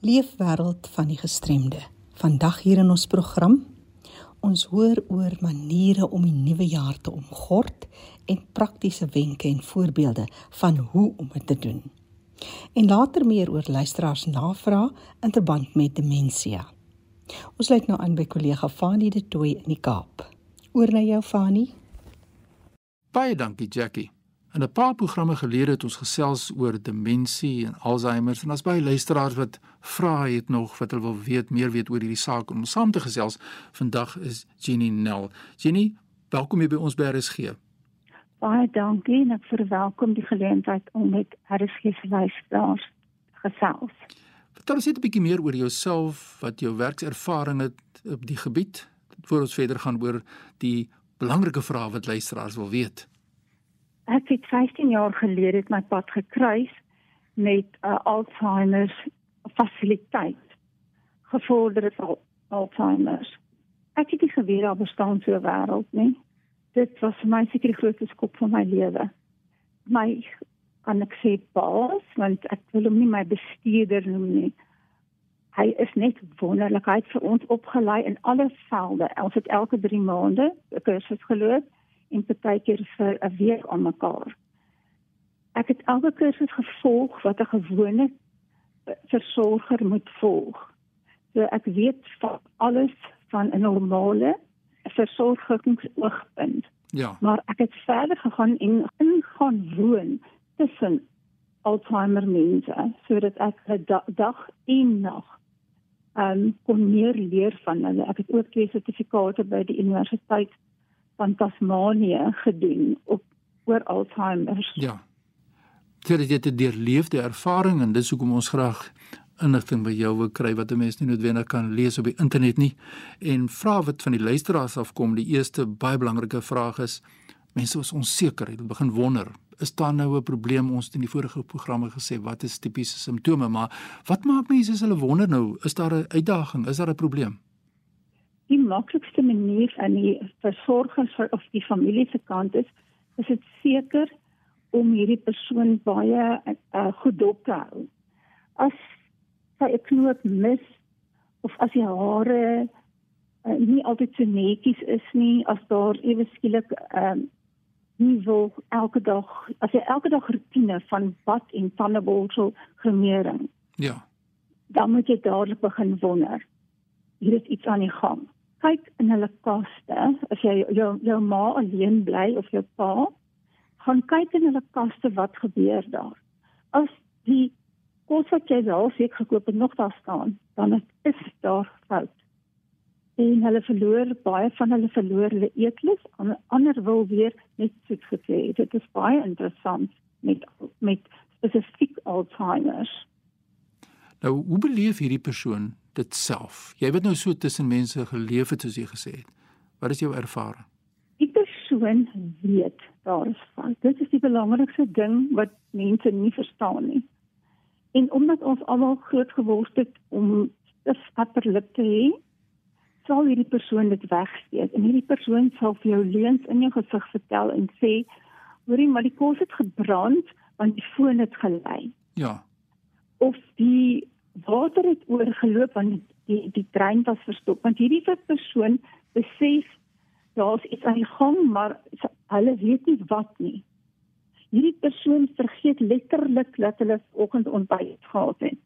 Leefwêreld van die gestremde. Vandag hier in ons program ons hoor oor maniere om die nuwe jaar te omgord en praktiese wenke en voorbeelde van hoe om dit te doen. En later meer oor luisteraars navrae in verband met demensie. Ons lyk nou aan by kollega Fanie de Tooi in die Kaap. Oor na jou Fanie. Baie dankie Jackie. In 'n paar programme gelede het ons gesels oor demensie en Alzheimer en as baie luisteraars wat vra het nog wat hulle wil weet meer weet oor hierdie saak om saam te gesels. Vandag is Jenny Nel. Jenny, welkom hier by ons by RSG. Baie dankie en ek verwelkom die geleentheid om met RSG se luisteraars gesels. Vertel ons net 'n bietjie meer oor jouself, wat jou werkservaring het op die gebied voor ons verder gaan oor die belangrike vrae wat luisteraars wil weet. Ek het 15 jaar gelede my pad gekruis met 'n uh, Alzheimer fasiliteit. Gevorderde al Alzheimer. Ek het nie geweet daar bestaan so 'n wêreld nie. Dit was vir my seker die grootste skok van my lewe. My kan ek sê baas, want ek wil hom nie my bestuurder noem nie. Hy is net wonderlik. Hy het vir ons opgelei in alle velde. Ons het elke 3 maande 'n kursus geloop en partykeer vir 'n week aan mekaar. Ek het elke kursus gevolg wat 'n gewone versorger moet volg. So ek weet van alles van 'n normale versorgingsoogpunt. Ja. Maar ek het verder gegaan en ingaan woon tussen Alzheimer mense sodat ek da dag en nag um kon meer leer van hulle. Ek het ook twee sertifikate by die universiteit van Tasmanië gedoen op oor Alzheimer. Ja. Dit het 'n deurleefde ervaring en dis hoekom ons graag inligting by jou wil kry wat 'n mens nie noodwendig kan lees op die internet nie. En vra wat van die luisteraars afkom, die eerste baie belangrike vraag is mense is onseker, hulle begin wonder, is daar nou 'n probleem? Ons het in die vorige programme gesê wat is tipiese simptome, maar wat maak mense as hulle wonder nou, is daar 'n uitdaging, is daar 'n probleem? Die maklikste manier aan die versorgers of die familie se kant is, is dit seker om hierdie persoon baie uh, goed dop te hou. As sy 'n knoop mis of as die hare uh, nie altyd so netjies is nie, as daar ewe skielik ehm uh, nie wil elke dag as jy elke dag rotine van bad en tandeborsel gremering. Ja. Dan moet jy dadelik begin wonder. Hier is iets aan die gang kyk in hulle kaste. As jy jou jou ma alleen bly of jou pa gaan kyk in hulle kaste wat gebeur daar. As die kos wat jy al seker gekoop het nog daar staan dan is daar fout. En hulle verloor baie van hulle verloor hulle eetlus. Ander wil weer net soet gekry dit is baie interessant met met spesifiek Alzheimer nou hoe beleef hierdie persoon dit self. Jy het nou so tussen mense geleef het soos jy gesê het. Wat is jou ervaring? Die persoon weet daar is van. Dit is die belangrikste ding wat mense nie verstaan nie. En omdat ons almal groot geword het om spatterlik te hê, sal hierdie persoon dit wegsteek en hierdie persoon sal vir jou leuns in jou gesig vertel en sê, "Hoorie, maar die kos het gebrand want die foon het gelei." Ja. Of die water het oorgeloop want die die trein was verstop. Want hierdie persoon besef daar's iets aan die gang maar hulle weet nie wat nie. Hierdie persoon vergeet letterlik dat hulle vanoggend ontbyt gehad het.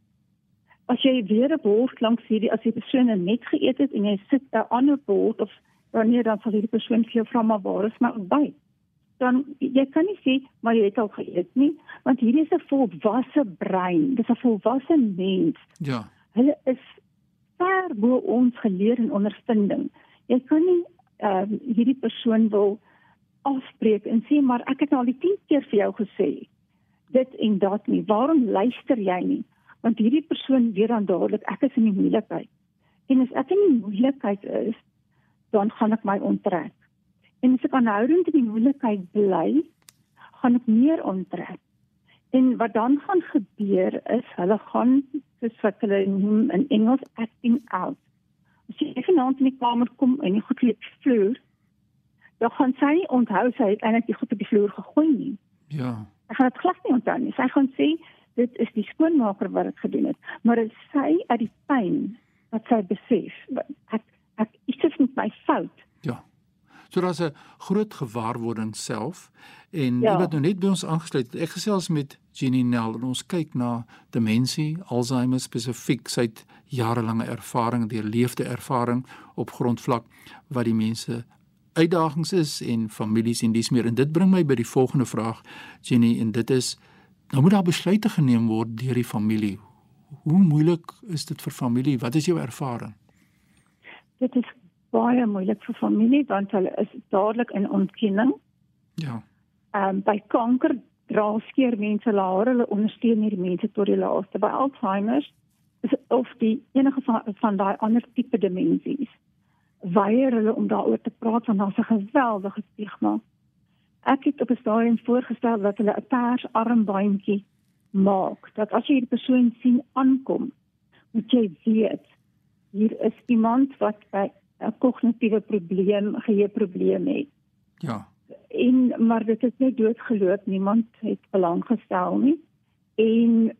As jy weer 'n bord langs hierdie as die persoon net geëet het en jy sit 'n ander bord of wanneer dan sal hierdie persoon vir jou vra maar waar is my ontbyt dan jy kan nie sê maar jy het al geëet nie want hierdie is 'n volwasse brein. Dis 'n volwasse mens. Ja. Hulle is ver bo ons geleer en ondervinding. Jy kan nie uh, hierdie persoon wil afspreek en sê maar ek het al die 10 keer vir jou gesê dit en dat nie. Waarom luister jy nie? Want hierdie persoon weet dan dadelik ek is in die moeilikheid. En as ek in die moeilikheid is dan gaan ek my onttrek En as ek aanhoudend in die moeilikheid bly, gaan ek meer onttrek. En wat dan gaan gebeur is hulle gaan soos wat hulle noem in Engels acting out. As jy vanaand in die kamer kom en jy goed lê vloer, dan gaan sy onthou sy het eintlik die goed op die vloer gegooi nie. Ja. Sy gaan dit glad nie onthou nie. Sy gaan sê dit is die skoonmaker wat dit gedoen het, maar dit sy uit die pyn wat sy besef. Ek ek iets is met my fout. Ja. So daar's 'n groot gewaarwording self en ja. wat nou net by ons aangesluit het. Ek gesels met Jenny Nel en ons kyk na demensie, Alzheimer spesifiek. Sy het jarelange ervaring, deurleefde ervaring op grondvlak wat die mense uitdagings is en families en dis meer. En dit bring my by die volgende vraag, Jenny, en dit is nou moet daar besluite geneem word deur die familie. Hoe moeilik is dit vir familie? Wat is jou ervaring? Dit is baie moeilik vir familie want hulle is dadelik in ontkenning. Ja. Ehm um, by kanker dra skeer mense laer, hulle ondersteun hierdie mense tot die laaste. By Alzheimer is of die enige van, van daai ander tipe demensies weier hulle om daaroor te praat want daar's 'n geweldige stigma. Ek het op 'n stadium voorgestel dat hulle 'n pers armbandjie maak dat as jy die persoon sien aankom, moet jy weet hier is iemand wat by 'n kognitiewe probleem, geheueprobleem het. Ja. En maar dit is net doodgeloop, niemand het belang gestel nie. En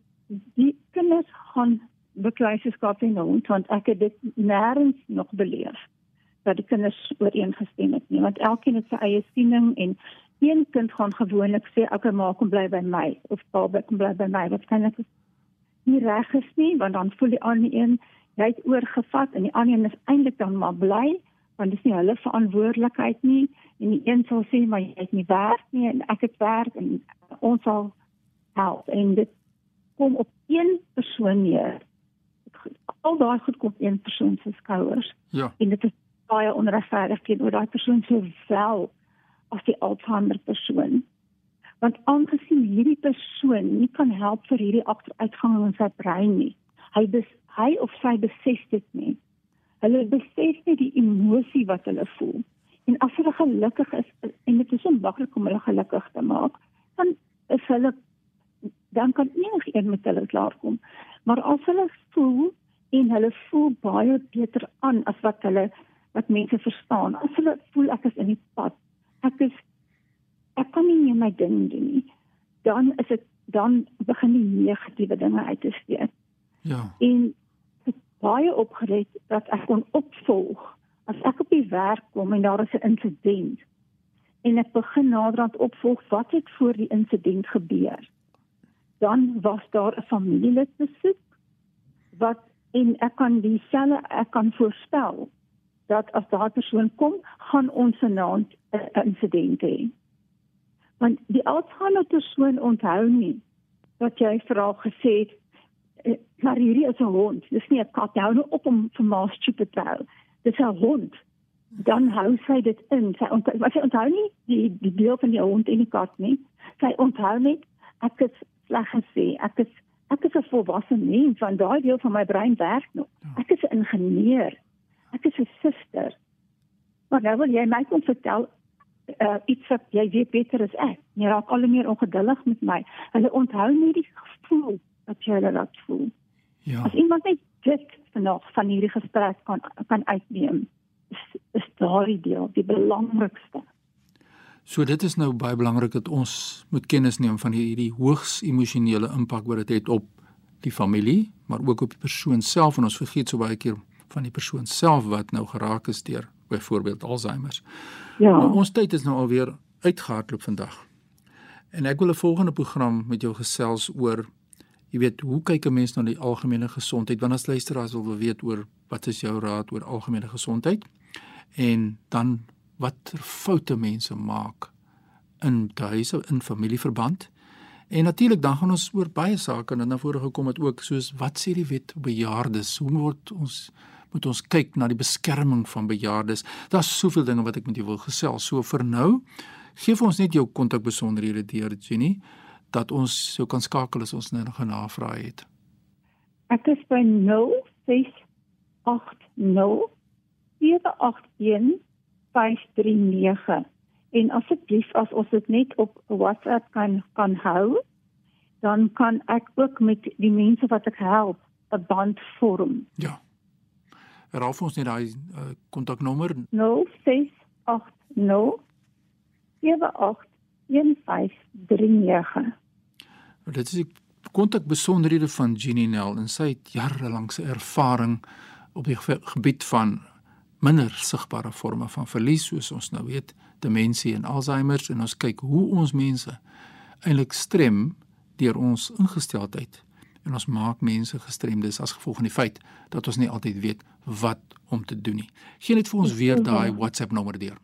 die kinders gaan bekleiseskap in hond want ek het dit nêrens nog beleef dat die kinders ooreengestem het nie want elkeen het sy eie siening en een kind gaan gewoonlik sê ek maak hom bly by my of pa kom bly by my wat kan ek nie reg is nie want dan voel die ander een jy het oorgevat en die ander een is eintlik dan maar bly want dit is nie hulle verantwoordelikheid nie. En die een sal sê maar jy het nie werk nie en ek het werk en ons sal help. En dit kom op een persoon neer. Al daai goed kom een persoon se skouers. Ja. En dit is baie onregverdig teenoor daai persoon sowel as die Alzheimer persoon. Want aangesien hierdie persoon nie kan help vir hierdie agteruitgang in sy brein nie hy bes, hy of sy besef dit nie. Hulle besef nie die emosie wat hulle voel. En as hulle gelukkig is en dit is so maklik om hulle gelukkig te maak, dan is hulle dan kan enigiemand met hulle klaarkom. Maar as hulle voel en hulle voel baie beter aan as wat hulle wat mense verstaan. As hulle voel ek is in die pad. Ek is ek kan nie my ding doen nie. Dan is dit dan begin die negatiewe dinge uit te steek. Ja. En baie opgelet dat ek kon opvolg as ek op die werk kom en daar is 'n insident. En ek begin naderhand opvolg wat het voor die insident gebeur. Dan was daar 'n familielid besoek wat en ek kan dieselfde ek kan voorstel dat as daardie persoon kom gaan ons vanaand 'n insident hê. Want die Alzheimer persoon onthou nie wat jy haar gesê het maar hierdie is 'n hond. Dis nie 'n kat. Hou nou op om vir ma stupid te hou. Dis 'n hond. Dan hou sy dit in. Sy onthou, sy onthou nie die die deel van die hond en die kat nie. Sy onthou net ek het sleg gesê. Ek is ek is 'n volwasse mens van daai deel van my brein werk nog. Ja. Ek is 'n ingenieur. Ek is 'n suster. Maar nou wil jy my kom vertel uh, iets wat jy weet beter as ek. Jy raak al hoe meer ongeduldig met my. Hulle onthou nie die gevoel wat jy hulle laat voel. Ja. As iemand net dit vanaand van hierdie gesprek kan kan uitneem, is, is daardie deel die belangrikste. So dit is nou baie belangrik dat ons moet kennis neem van hierdie hoogs emosionele impak wat dit het op die familie, maar ook op die persoon self en ons vergeet so baie keer van die persoon self wat nou geraak is deur byvoorbeeld Alzheimer. Ja. Nou, ons tyd is nou alweer uitgehardloop vandag. En ek wil 'n volgende program met jou gesels oor jy weet hoe kyk 'n mens na die algemene gesondheid want as luisteraars wil weet oor wat is jou raad oor algemene gesondheid en dan watter foute mense maak in huise in familieverband? En natuurlik dan gaan ons oor baie sake en dan voor gekom het ook soos wat sê die wet bejaardes? Hoe word ons moet ons kyk na die beskerming van bejaardes? Daar's soveel dinge wat ek met jou wil gesels. So vir nou gee vir ons net jou kontakbesonderhede deur Jenny dat ons sou kan skakel as ons nou nog 'n navraag het. Ek is by 0680 781 en asseblief as ons dit net op WhatsApp kan kan hou, dan kan ek ook met die mense wat ek help 'n band vorm. Ja. Raaf ons net daai kontaknommer uh, 0680 781539. Dit is die kontak besonderhede van Jeannie Nel en sy het jarelangse ervaring op die gebied van minder sigbare forme van verlies soos ons nou weet demensie en Alzheimer en ons kyk hoe ons mense eintlik strem deur ons ingesteldheid en ons maak mense gestremdes as gevolg van die feit dat ons nie altyd weet wat om te doen nie. Geen net vir ons weer daai WhatsApp nommer deur.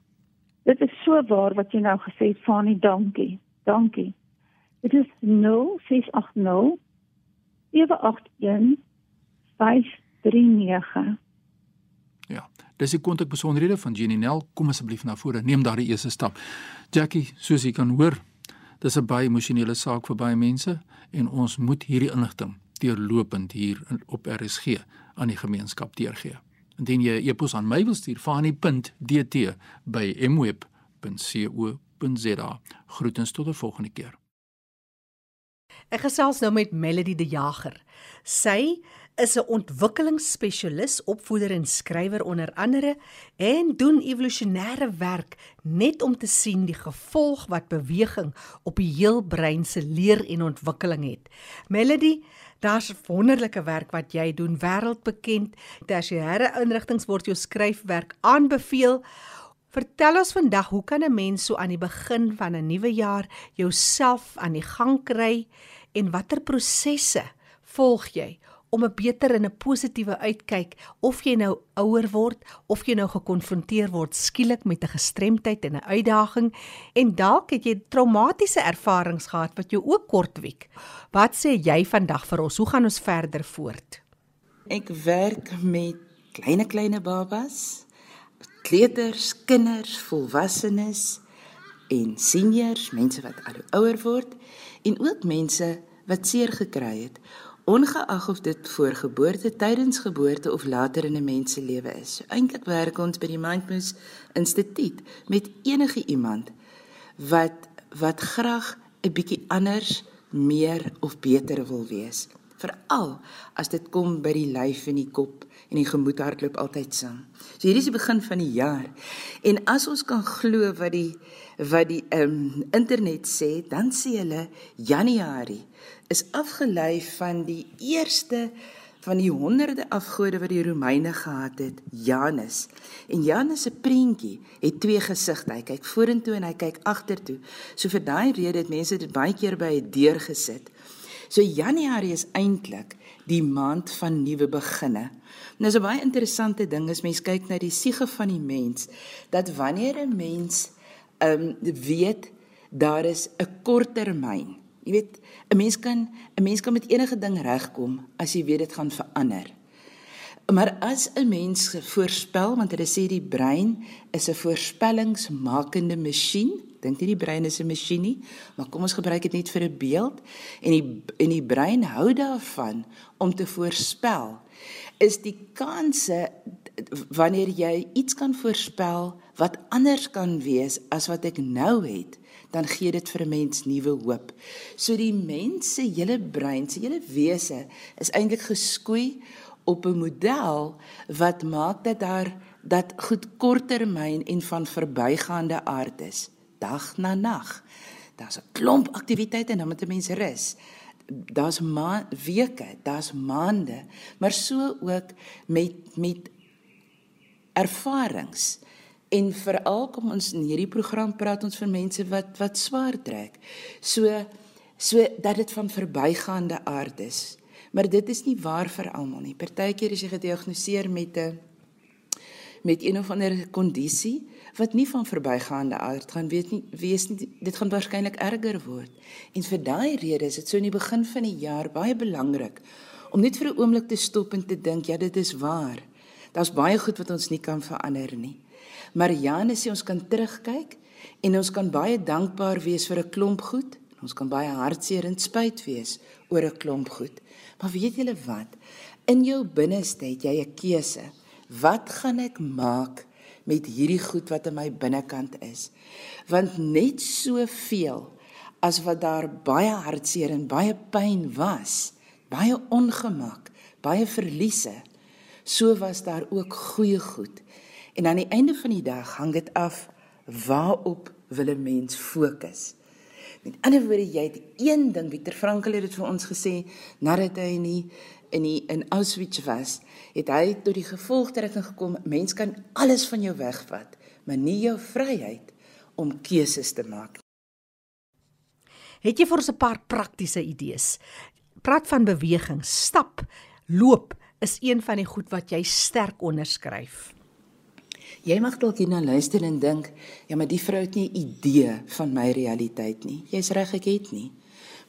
Dit is so waar wat jy nou gesê het, Fanie, dankie. Dankie. Dit is 0680 781 539. Ja, dis die kontakbesonderhede van Jenny Nel. Kom asseblief na vore, neem daardie eerste stap. Jackie, soos jy kan hoor, dis 'n baie emosionele saak vir baie mense en ons moet hierdie inligting deurlopend hier op RSG aan die gemeenskap deurgee. Indien jy 'n e-pos aan my wil stuur, fani.dt by mweb.co.za. Groetens tot 'n volgende keer. Ek gesels nou met Melody De Jager. Sy is 'n ontwikkelingsspesialis, opvoeder en skrywer onder andere en doen evolusionêre werk net om te sien die gevolg wat beweging op die heel brein se leer en ontwikkeling het. Melody, daar's wonderlike werk wat jy doen, wêreldbekend. Tersiêre inrigtinge word jou skryfwerk aanbeveel. Vertel ons vandag, hoe kan 'n mens so aan die begin van 'n nuwe jaar jouself aan die gang kry? en watter prosesse volg jy om 'n beter en 'n positiewe uitkyk of jy nou ouer word of jy nou gekonfronteer word skielik met 'n gestremdheid en 'n uitdaging en dalk het jy traumatiese ervarings gehad wat jou ook kortwiek. Wat sê jy vandag vir ons? Hoe gaan ons verder voort? Ek werk met klein klein babas, kleuters, kinders, volwassenes en seniors, mense wat ouer word en ook mense wat seer gekry het, ongeag of dit voor geboorte, tydens geboorte of later in 'n mens se lewe is. So eintlik werk ons by die Mindmoose Instituut met enige iemand wat wat graag 'n bietjie anders, meer of beter wil wees. Veral as dit kom by die lyf en die kop en die gemoed hardloop altyd saam. So hierdie is die begin van die jaar. En as ons kan glo wat die wat die um, internet sê, dan sê hulle Januarie is afgelei van die eerste van die honderde afgode wat die Romeine gehad het, Janus. En Janus se prentjie het twee gesigte. Hy kyk vorentoe en hy kyk agtertoe. So vir daai rede het mense dit baie keer by 'n deur gesit. So Januarie is eintlik die maand van nuwe beginne. Nou is 'n baie interessante ding as mens kyk na die siege van die mens dat wanneer 'n mens ehm um, weet daar is 'n korttermyn. Jy weet, 'n mens kan 'n mens kan met enige ding regkom as jy weet dit gaan verander. Maar as 'n mens voorspel, want hulle sê die brein is 'n voorspellingsmakende masjien. Dink nie die brein is 'n masjien nie, maar kom ons gebruik dit net vir 'n beeld en die en die brein hou daarvan om te voorspel. Is die kanse wanneer jy iets kan voorspel wat anders kan wees as wat ek nou het, dan gee dit vir 'n mens nuwe hoop. So die mens se hele brein, se hele wese is eintlik geskoei op 'n model wat maak dat daar dat goed korttermyn en van verbygaande aard is, dag na nag. Daar's 'n klomp aktiwiteite en dan moet 'n mens rus daar's ma weke, daar's maande, maar so ook met met ervarings. En veral kom ons in hierdie program praat ons vir mense wat wat swaar trek. So so dat dit van verbygaande aard is. Maar dit is nie waar vir almal nie. Partykeer is jy gediagnoseer met 'n met een of ander kondisie wat nie van verbygaande aard gaan weet nie wees nie dit gaan waarskynlik erger word. En vir daai rede is dit so in die begin van die jaar baie belangrik om net vir 'n oomblik te stop en te dink ja dit is waar. Daar's baie goed wat ons nie kan verander nie. Maar Janus sê ons kan terugkyk en ons kan baie dankbaar wees vir 'n klomp goed. Ons kan baie hartseer en spyt wees oor 'n klomp goed. Maar weet julle wat? In jou binneste het jy 'n keuse. Wat gaan ek maak met hierdie goed wat in my binnekant is? Want net soveel as wat daar baie hartseer en baie pyn was, baie ongemak, baie verliese, so was daar ook goeie goed. En aan die einde van die dag hang dit af waarop wil 'n mens fokus. Met ander woorde, jy het een ding, Victor Frankl het dit vir ons gesê, nadat hy nie in die in Auschwitz was, het hy tot die gevolgtrekking gekom, mens kan alles van jou wegvat, maar nie jou vryheid om keuses te maak. Het jy vir ons 'n paar praktiese idees? Praat van beweging, stap, loop is een van die goed wat jy sterk onderskryf. Jy mag dalk hierna luister en dink, ja, maar die vrou het nie idee van my realiteit nie. Jy's reg, ek het nie.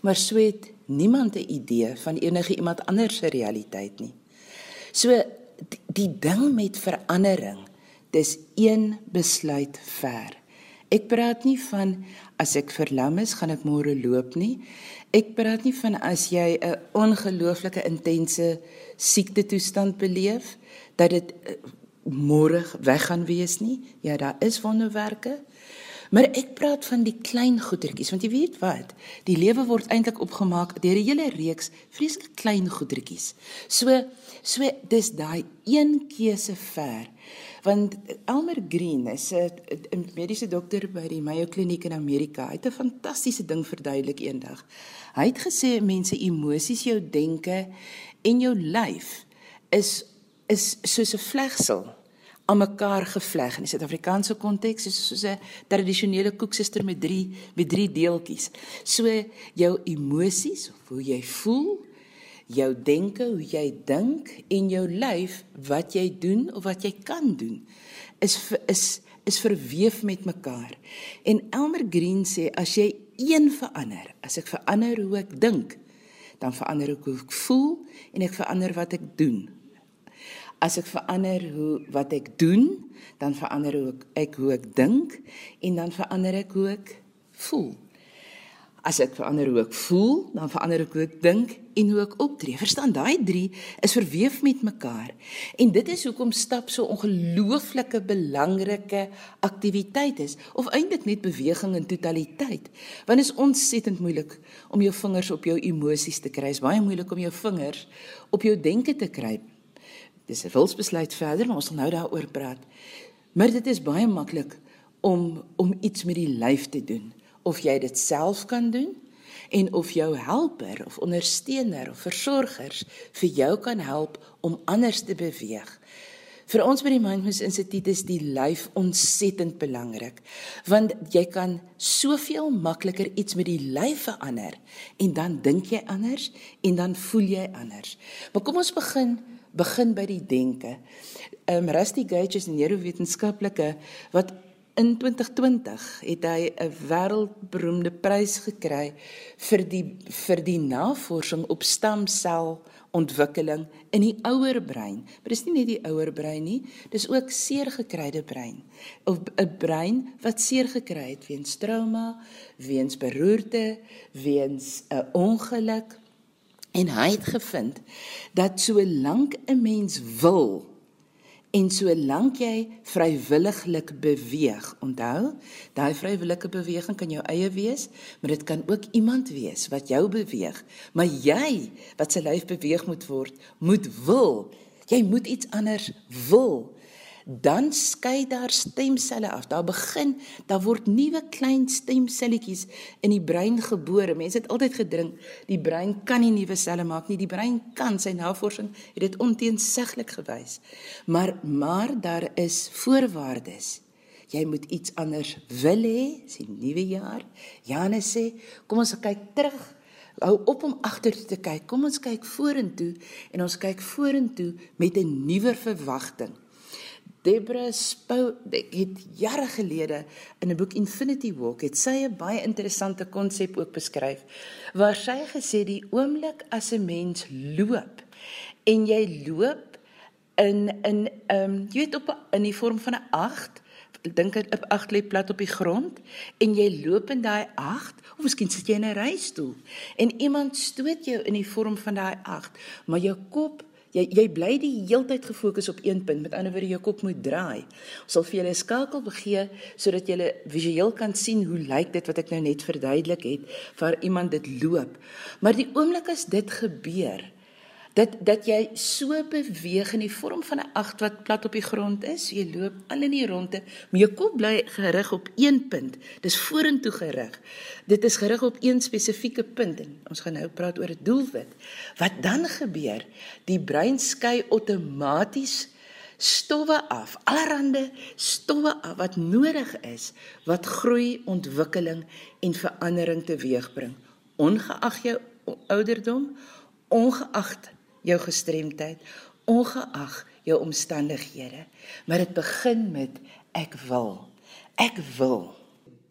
Maar so het niemand 'n idee van enige iemand anders se realiteit nie. So die, die ding met verandering, dis een besluit ver. Ek praat nie van as ek verlam is, gaan ek môre loop nie. Ek praat nie van as jy 'n ongelooflike intense siekte toestand beleef dat dit môre weg gaan wees nie. Ja, daar is wonderwerke. Maar ek praat van die klein goedertjies want jy weet wat, die lewe word eintlik opgemaak deur 'n hele reeks vreeslik klein goedertjies. So so dis daai een keuse ver. Want Elmer Green is 'n mediese dokter by die Mayo Kliniek in Amerika. Hy het 'n fantastiese ding verduidelik eendag. Hy het gesê mense emosies, jou denke en jou lyf is is soos 'n vlegsel aan mekaar gevleg in die Suid-Afrikaanse konteks is soos 'n tradisionele koeksuster met 3 met 3 deeltjies. So jou emosies of hoe jy voel, jou denke, hoe jy dink en jou lyf wat jy doen of wat jy kan doen is is is verweef met mekaar. En Elmer Green sê as jy een verander, as ek verander hoe ek dink, dan verander ek hoe ek voel en ek verander wat ek doen as ek verander hoe wat ek doen, dan verander ook ek hoe ek dink en dan verander ek hoe ek voel. As ek verander hoe ek voel, dan verander ek hoe ek dink en hoe ek optree. Verstaan, daai 3 is verweef met mekaar. En dit is hoekom stap so ongelooflike belangrike aktiwiteit is of eintlik net beweging in totaliteit. Want dit is ontsettend moeilik om jou vingers op jou emosies te kry. Dit is baie moeilik om jou vingers op jou denke te kry. Dis 'n wilsbesluit verder, maar ons gaan nou daaroor praat. Maar dit is baie maklik om om iets met die lyf te doen. Of jy dit self kan doen en of jou helper of ondersteuner of versorgers vir jou kan help om anders te beweeg. Vir ons by die Mindfulness Instituut is die lyf ontsettend belangrik want jy kan soveel makliker iets met die lyf verander en dan dink jy anders en dan voel jy anders. Maar kom ons begin begin by die denke. Um Rusty Gage is 'n neurowetenskaplike wat in 2020 het hy 'n wêreldberoemde prys gekry vir die vir die navorsing op stamsel ontwikkeling in die ouer brein. Maar dis nie net die ouer brein nie, dis ook seer gekryde brein. Of 'n brein wat seer gekry het weens trauma, weens beroerte, weens 'n ongeluk En hy het gevind dat solank 'n mens wil en solank jy vrywilliglik beweeg, onthou, daai vrywillige beweging kan jou eie wees, maar dit kan ook iemand wees wat jou beweeg, maar jy wat se lyf beweeg moet word, moet wil. Jy moet iets anders wil dan skei daar stemselle af. Daar begin, daar word nuwe klein stemselletjies in die brein gebore. Mense het altyd gedink die brein kan nie nuwe selle maak nie. Die brein kan, sy navorsing het dit onteenseglik gewys. Maar maar daar is voorwaardes. Jy moet iets anders wil hê, sien nuwe jaar. Janus sê, kom ons kyk terug. Hou op om agter te kyk. Kom ons kyk vorentoe en ons kyk vorentoe met 'n nuwer verwagting. Debra Spou het jare gelede in 'n boek Infinity Walk het sy 'n baie interessante konsep ook beskryf waar sy gesê die oomblik as 'n mens loop en jy loop in in ehm um, jy weet op in die vorm van 'n 8 dink 'n 8 lê plat op die grond en jy loop in daai 8 of miskien sit jy in 'n reistool en iemand stoot jou in die vorm van daai 8 maar jou kop Jy jy bly die heeltyd gefokus op een punt. Met ander woorde, jou kop moet draai. Ons sal vir julle 'n skakel begee sodat julle visueel kan sien hoe lyk dit wat ek nou net verduidelik het vir iemand dit loop. Maar die oomblik as dit gebeur, Dat dat jy so beweeg in die vorm van 'n agt wat plat op die grond is. Jy loop al in die ronde, maar jou kop bly gerig op een punt. Dis vorentoe gerig. Dit is gerig op een spesifieke punt en ons gaan nou praat oor 'n doelwit. Wat dan gebeur? Die brein skei outomaties stowwe af, allerhande stowwe af wat nodig is wat groei, ontwikkeling en verandering teweegbring, ongeag jou ouderdom, ongeag jou gestremdheid, ongeag jou omstandighede. Maar dit begin met ek wil. Ek wil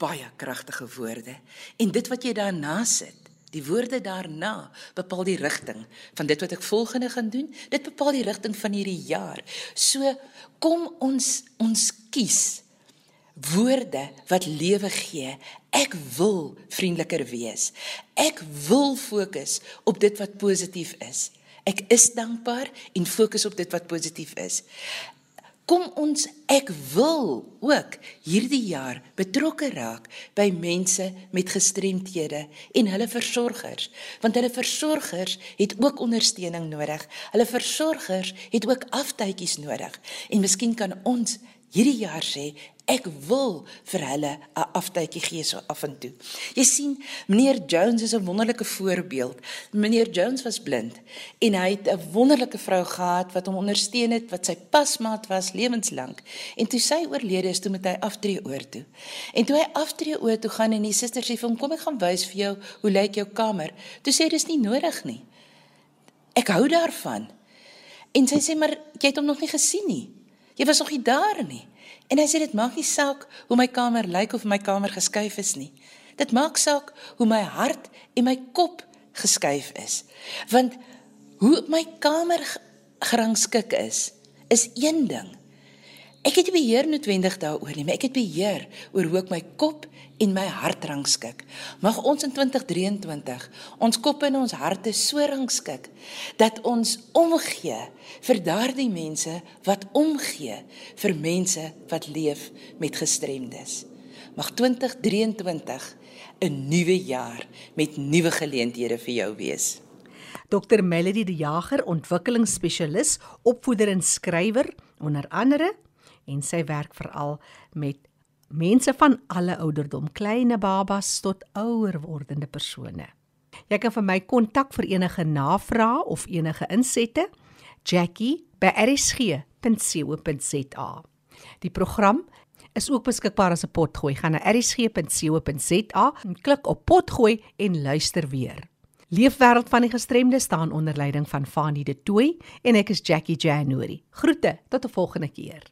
baie kragtige woorde. En dit wat jy daarna sit, Die woorde daarna bepaal die rigting van dit wat ek volgende gaan doen. Dit bepaal die rigting van hierdie jaar. So kom ons ons kies woorde wat lewe gee. Ek wil vriendeliker wees. Ek wil fokus op dit wat positief is. Ek is dankbaar en fokus op dit wat positief is. Kom ons ek wil ook hierdie jaar betrokke raak by mense met gestremthede en hulle versorgers want hulle versorgers het ook ondersteuning nodig. Hulle versorgers het ook aftydjies nodig. En miskien kan ons hierdie jaar sê ek wil vir hulle 'n aftydjie gee so af en toe. Jy sien, meneer Jones is 'n wonderlike voorbeeld. Meneer Jones was blind en hy het 'n wonderlike vrou gehad wat hom ondersteun het, wat sy pasmaat was lewenslank. En toe sy oorlede is, toe moet hy aftree oor toe. En toe hy aftree oor toe gaan en die suster sê vir hom, "Kom ek gaan wys vir jou hoe lyk jou kamer." Toe sê hy, "Dis nie nodig nie. Ek hou daarvan." En sy sê, "Maar jy het hom nog nie gesien nie." Jy was nog nie daar nie. En hy sê dit maak nie saak hoe my kamer lyk of my kamer geskuif is nie. Dit maak saak hoe my hart en my kop geskuif is. Want hoe my kamer gerangskik is, is een ding. Ek het beheer noodwendig daaroor nie, maar ek het beheer oor hoe ek my kop en my hart rangskik. Mag ons in 2023 ons koppe en ons harte so rangskik dat ons omgee vir daardie mense wat omgee vir mense wat leef met gestremdes. Mag 2023 'n nuwe jaar met nuwe geleenthede vir jou wees. Dr Melody die Jager, ontwikkelingsspesialis, opvoeder en skrywer onder andere en sy werk veral met mense van alle ouderdom, kleine babas tot ouer wordende persone. Jy kan vir my kontak vir enige navrae of enige insette. Jackie by rsg.co.za. Die program is ook beskikbaar as 'n potgooi. Gaan na rsg.co.za en klik op potgooi en luister weer. Leefwêreld van die gestremde staan onder leiding van Fanie De Tooy en ek is Jackie January. Groete tot 'n volgende keer.